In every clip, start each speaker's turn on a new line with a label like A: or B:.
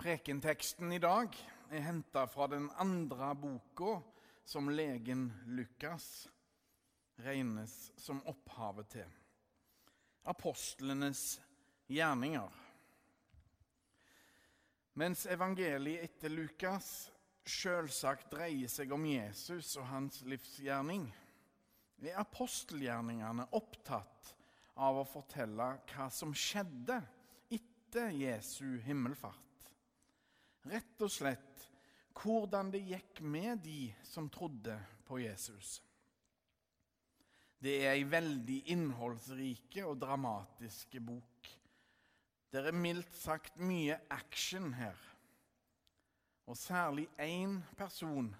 A: Prekenteksten i dag er henta fra den andre boka som legen Lukas regnes som opphavet til. Apostlenes gjerninger. Mens evangeliet etter Lukas selvsagt dreier seg om Jesus og hans livsgjerning, er apostelgjerningene opptatt av å fortelle hva som skjedde etter Jesu himmelfart. Rett og slett hvordan det gikk med de som trodde på Jesus. Det er ei veldig innholdsrike og dramatiske bok. Det er mildt sagt mye action her. Og særlig én person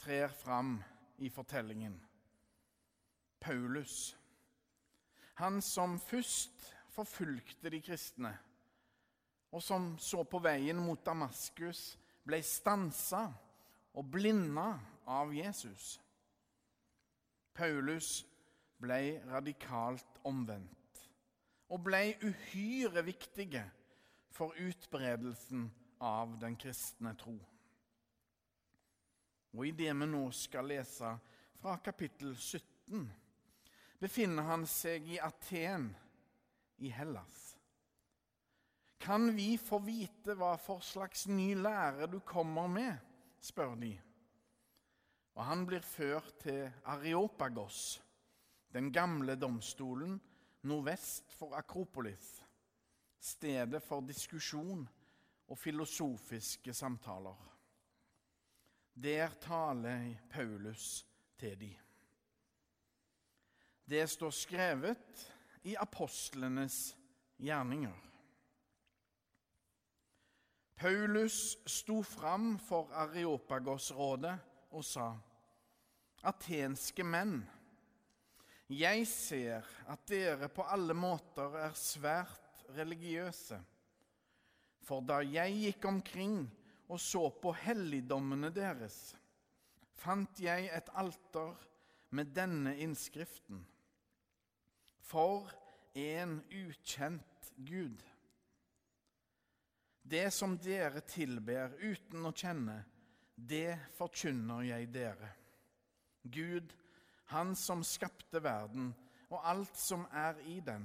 A: trer fram i fortellingen. Paulus. Han som først forfulgte de kristne og som så på veien mot Damaskus, ble stansa og blinda av Jesus. Paulus ble radikalt omvendt og ble uhyre viktige for utbredelsen av den kristne tro. Og i det vi nå skal lese fra kapittel 17, befinner han seg i Aten i Hellas. Kan vi få vite hva for slags ny lære du kommer med? spør de. Og han blir ført til Areopagos, den gamle domstolen nordvest for Akropolis, stedet for diskusjon og filosofiske samtaler. Der taler Paulus til de. Det står skrevet i apostlenes gjerninger. Paulus sto fram for Areopagos-rådet og sa.: Atenske menn, jeg ser at dere på alle måter er svært religiøse. For da jeg gikk omkring og så på helligdommene deres, fant jeg et alter med denne innskriften. For en ukjent Gud. Det som dere tilber uten å kjenne, det forkynner jeg dere. Gud, Han som skapte verden og alt som er i den.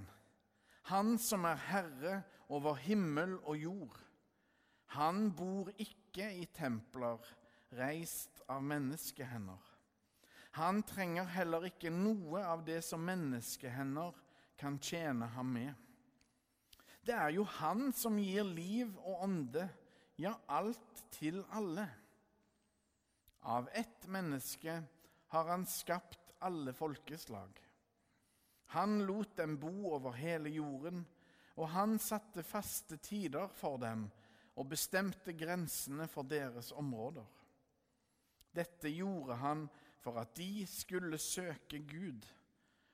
A: Han som er herre over himmel og jord. Han bor ikke i templer reist av menneskehender. Han trenger heller ikke noe av det som menneskehender kan tjene ham med. Det er jo Han som gir liv og ånde, ja, alt til alle. Av ett menneske har Han skapt alle folkeslag. Han lot dem bo over hele jorden, og han satte faste tider for dem og bestemte grensene for deres områder. Dette gjorde han for at de skulle søke Gud,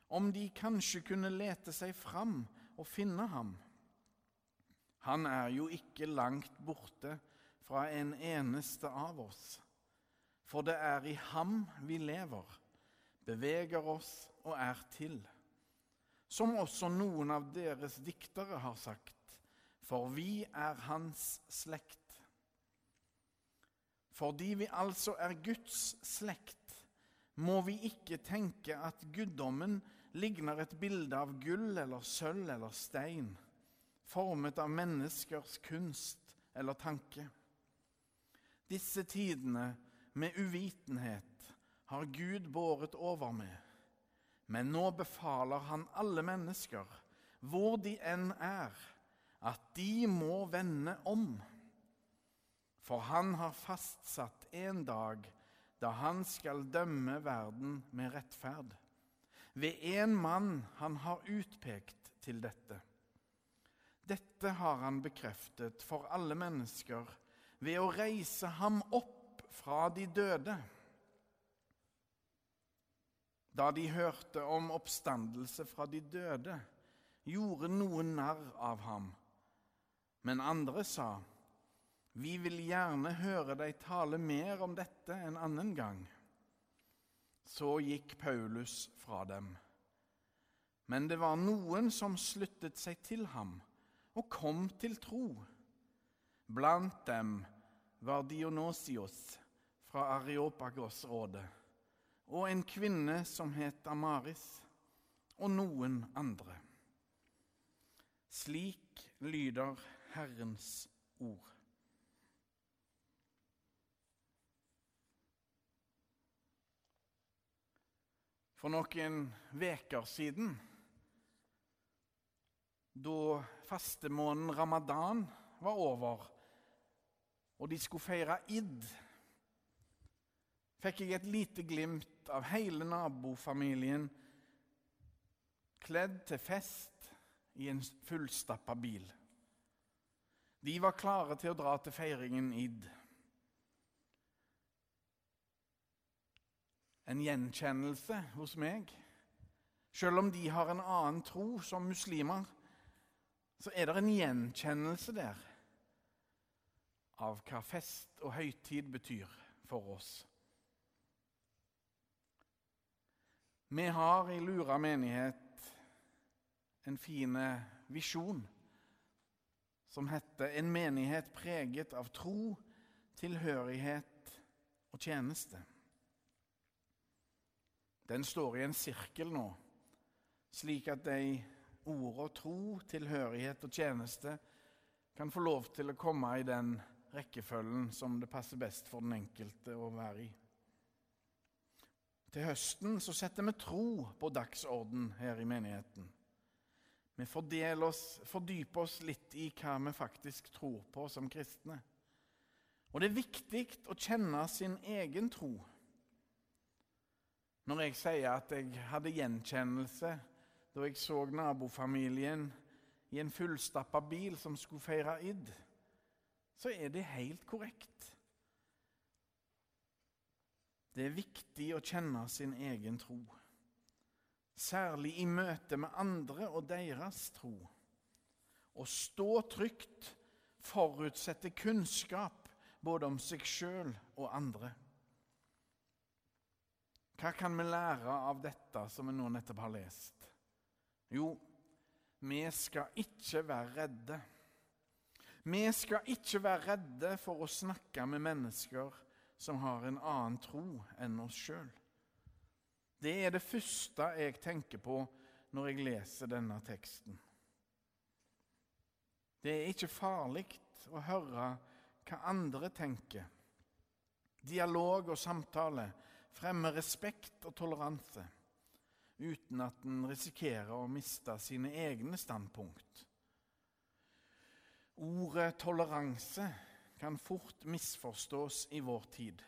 A: om de kanskje kunne lete seg fram og finne ham. Han er jo ikke langt borte fra en eneste av oss. For det er i ham vi lever, beveger oss og er til. Som også noen av deres diktere har sagt, for vi er hans slekt. Fordi vi altså er Guds slekt, må vi ikke tenke at guddommen ligner et bilde av gull eller sølv eller stein formet av menneskers kunst eller tanke. Disse tidene med uvitenhet har Gud båret over med, men nå befaler han alle mennesker, hvor de enn er, at de må vende om. For han har fastsatt en dag da han skal dømme verden med rettferd, ved en mann han har utpekt til dette. Dette har han bekreftet for alle mennesker ved å reise ham opp fra de døde. Da de hørte om oppstandelse fra de døde, gjorde noen narr av ham. Men andre sa, Vi vil gjerne høre deg tale mer om dette en annen gang. Så gikk Paulus fra dem. Men det var noen som sluttet seg til ham og kom til tro. Blant dem var Dionosios fra Areopagos-rådet og en kvinne som het Amaris, og noen andre. Slik lyder Herrens ord. For noen veker siden, da fastemåneden ramadan var over, og de skulle feire id, fikk jeg et lite glimt av hele nabofamilien kledd til fest i en fullstappa bil. De var klare til å dra til feiringen id. En gjenkjennelse hos meg. Selv om de har en annen tro som muslimer, så er det en gjenkjennelse der av hva fest og høytid betyr for oss. Vi har i Lura menighet en fin visjon som heter 'En menighet preget av tro, tilhørighet og tjeneste'. Den står i en sirkel nå, slik at de ordene tro, tilhørighet og tjeneste kan få lov til å komme i den rekkefølgen som det passer best for den enkelte å være i. Til høsten så setter vi tro på dagsorden her i menigheten. Vi oss, fordyper oss litt i hva vi faktisk tror på som kristne. Og det er viktig å kjenne sin egen tro. Når jeg sier at jeg hadde gjenkjennelse da jeg så nabofamilien i en fullstappa bil som skulle feire id, så er det helt korrekt. Det er viktig å kjenne sin egen tro, særlig i møte med andre og deres tro. Å stå trygt forutsetter kunnskap både om seg sjøl og andre. Hva kan vi lære av dette som vi nå nettopp har lest? Jo, vi skal ikke være redde. Vi skal ikke være redde for å snakke med mennesker som har en annen tro enn oss sjøl. Det er det første jeg tenker på når jeg leser denne teksten. Det er ikke farlig å høre hva andre tenker. Dialog og samtale fremmer respekt og toleranse uten at en risikerer å miste sine egne standpunkt. Ordet toleranse kan fort misforstås i vår tid.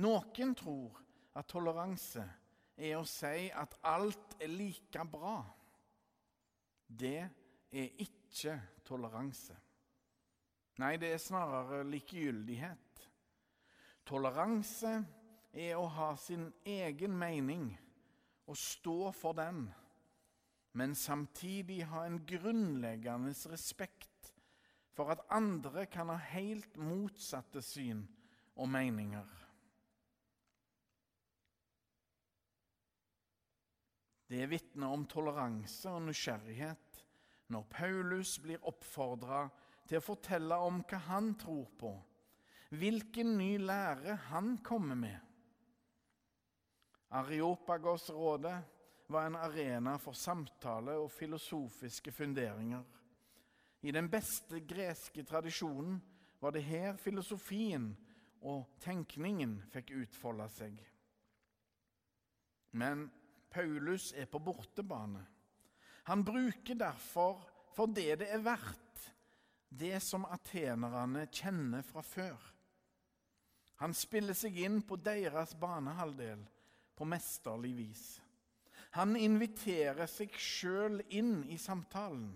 A: Noen tror at toleranse er å si at alt er like bra. Det er ikke toleranse. Nei, det er snarere likegyldighet. Toleranse er å ha sin egen mening og stå for den, men samtidig ha en grunnleggende respekt for at andre kan ha helt motsatte syn og meninger. Det vitner om toleranse og nysgjerrighet når Paulus blir oppfordra til å fortelle om hva han tror på, hvilken ny lære han kommer med. Areopagos-rådet var en arena for samtale og filosofiske funderinger. I den beste greske tradisjonen var det her filosofien og tenkningen fikk utfolde seg. Men Paulus er på bortebane. Han bruker derfor, for det det er verdt, det som atenerne kjenner fra før. Han spiller seg inn på deres banehalvdel på mesterlig vis. Han inviterer seg sjøl inn i samtalen.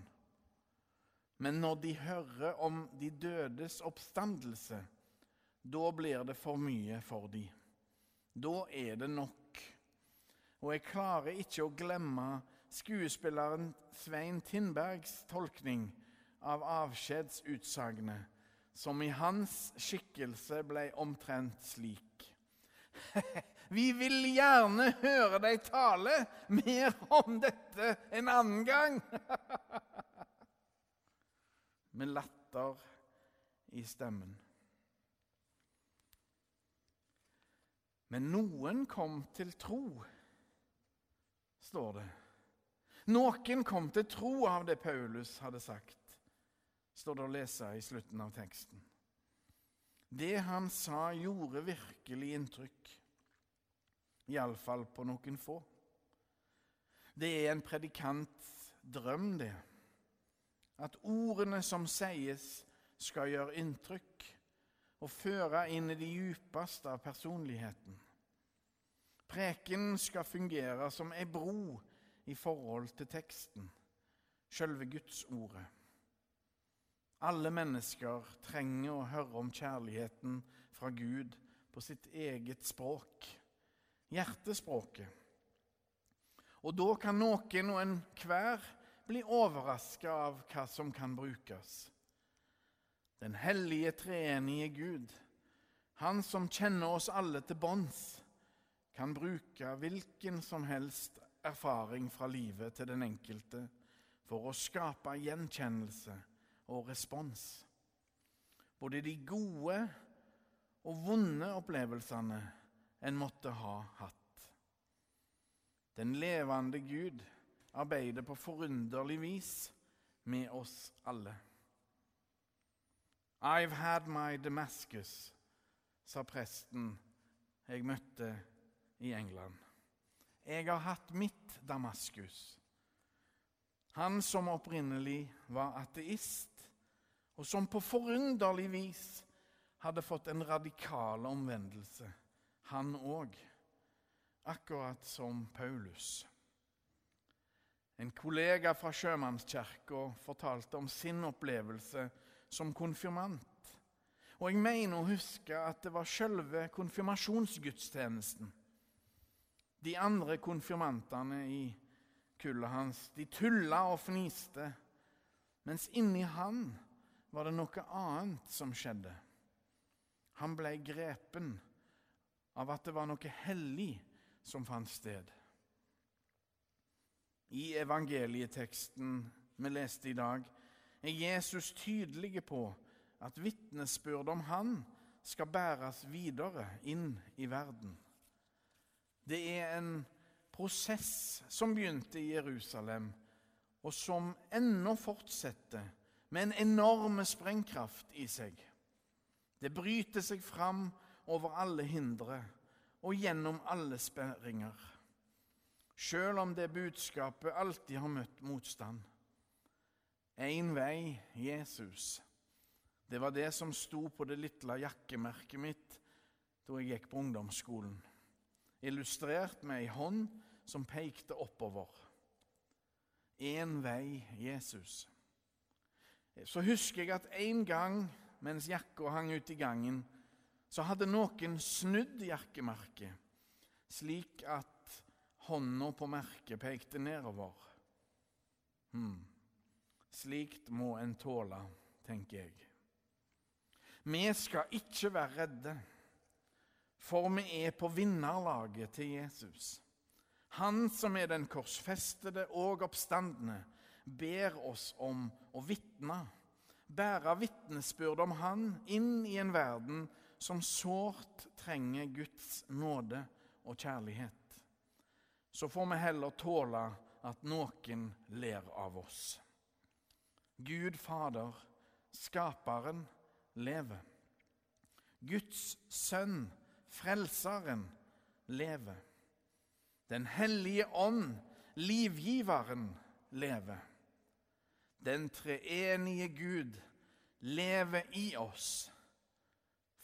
A: Men når de hører om de dødes oppstandelse, da blir det for mye for dem. Da er det nok. Og jeg klarer ikke å glemme skuespilleren Svein Tindbergs tolkning av avskjedsutsagnet, som i hans skikkelse ble omtrent slik. Vi vil gjerne høre deg tale mer om dette en annen gang. med latter i stemmen. Men noen kom til tro, står det. Noen kom til tro av det Paulus hadde sagt, står det å lese i slutten av teksten. Det han sa, gjorde virkelig inntrykk, iallfall på noen få. Det er en predikants drøm, det. At ordene som sies, skal gjøre inntrykk og føre inn i det djupeste av personligheten. Preken skal fungere som ei bro i forhold til teksten, sjølve Gudsordet. Alle mennesker trenger å høre om kjærligheten fra Gud på sitt eget språk, hjertespråket. Og da kan noen og enhver bli overraska av hva som kan brukes. Den hellige treenige Gud, han som kjenner oss alle til bånds, kan bruke hvilken som helst erfaring fra livet til den enkelte for å skape gjenkjennelse og respons. Både de gode og vonde opplevelsene en måtte ha hatt. Den levende Gud arbeider på forunderlig vis med oss alle. I've had my Damascus, sa presten jeg møtte i England. Jeg har hatt mitt Damaskus. Han som opprinnelig var ateist, og som på forunderlig vis hadde fått en radikal omvendelse, han òg. Akkurat som Paulus. En kollega fra sjømannskirka fortalte om sin opplevelse som konfirmant. Og jeg mener å huske at det var selve konfirmasjonsgudstjenesten. De andre konfirmantene i kullet hans de tulla og fniste, mens inni han var det noe annet som skjedde. Han ble grepen av at det var noe hellig som fant sted. I evangelieteksten vi leste i dag, er Jesus tydelig på at vitnesbyrdet om han skal bæres videre inn i verden. Det er en prosess som begynte i Jerusalem, og som ennå fortsetter med en enorm sprengkraft i seg. Det bryter seg fram over alle hindre og gjennom alle sperringer, sjøl om det budskapet alltid har møtt motstand. Én vei Jesus. Det var det som sto på det lille jakkemerket mitt da jeg gikk på ungdomsskolen. Illustrert med ei hånd som pekte oppover. Én vei Jesus. Så husker jeg at en gang mens jakka hang ute i gangen, så hadde noen snudd jakkemerket, slik at hånda på merket pekte nedover. Hmm. Slikt må en tåle, tenker jeg. Vi skal ikke være redde, for vi er på vinnerlaget til Jesus. Han som er den korsfestede og oppstandende, ber oss om å vitne, bære vitnesbyrd om Han inn i en verden som sårt trenger Guds nåde og kjærlighet. Så får vi heller tåle at noen ler av oss. Gud Fader, Skaperen, lever. Guds Sønn, Frelseren, lever. Den hellige ånd, livgiveren, lever. Den treenige Gud lever i oss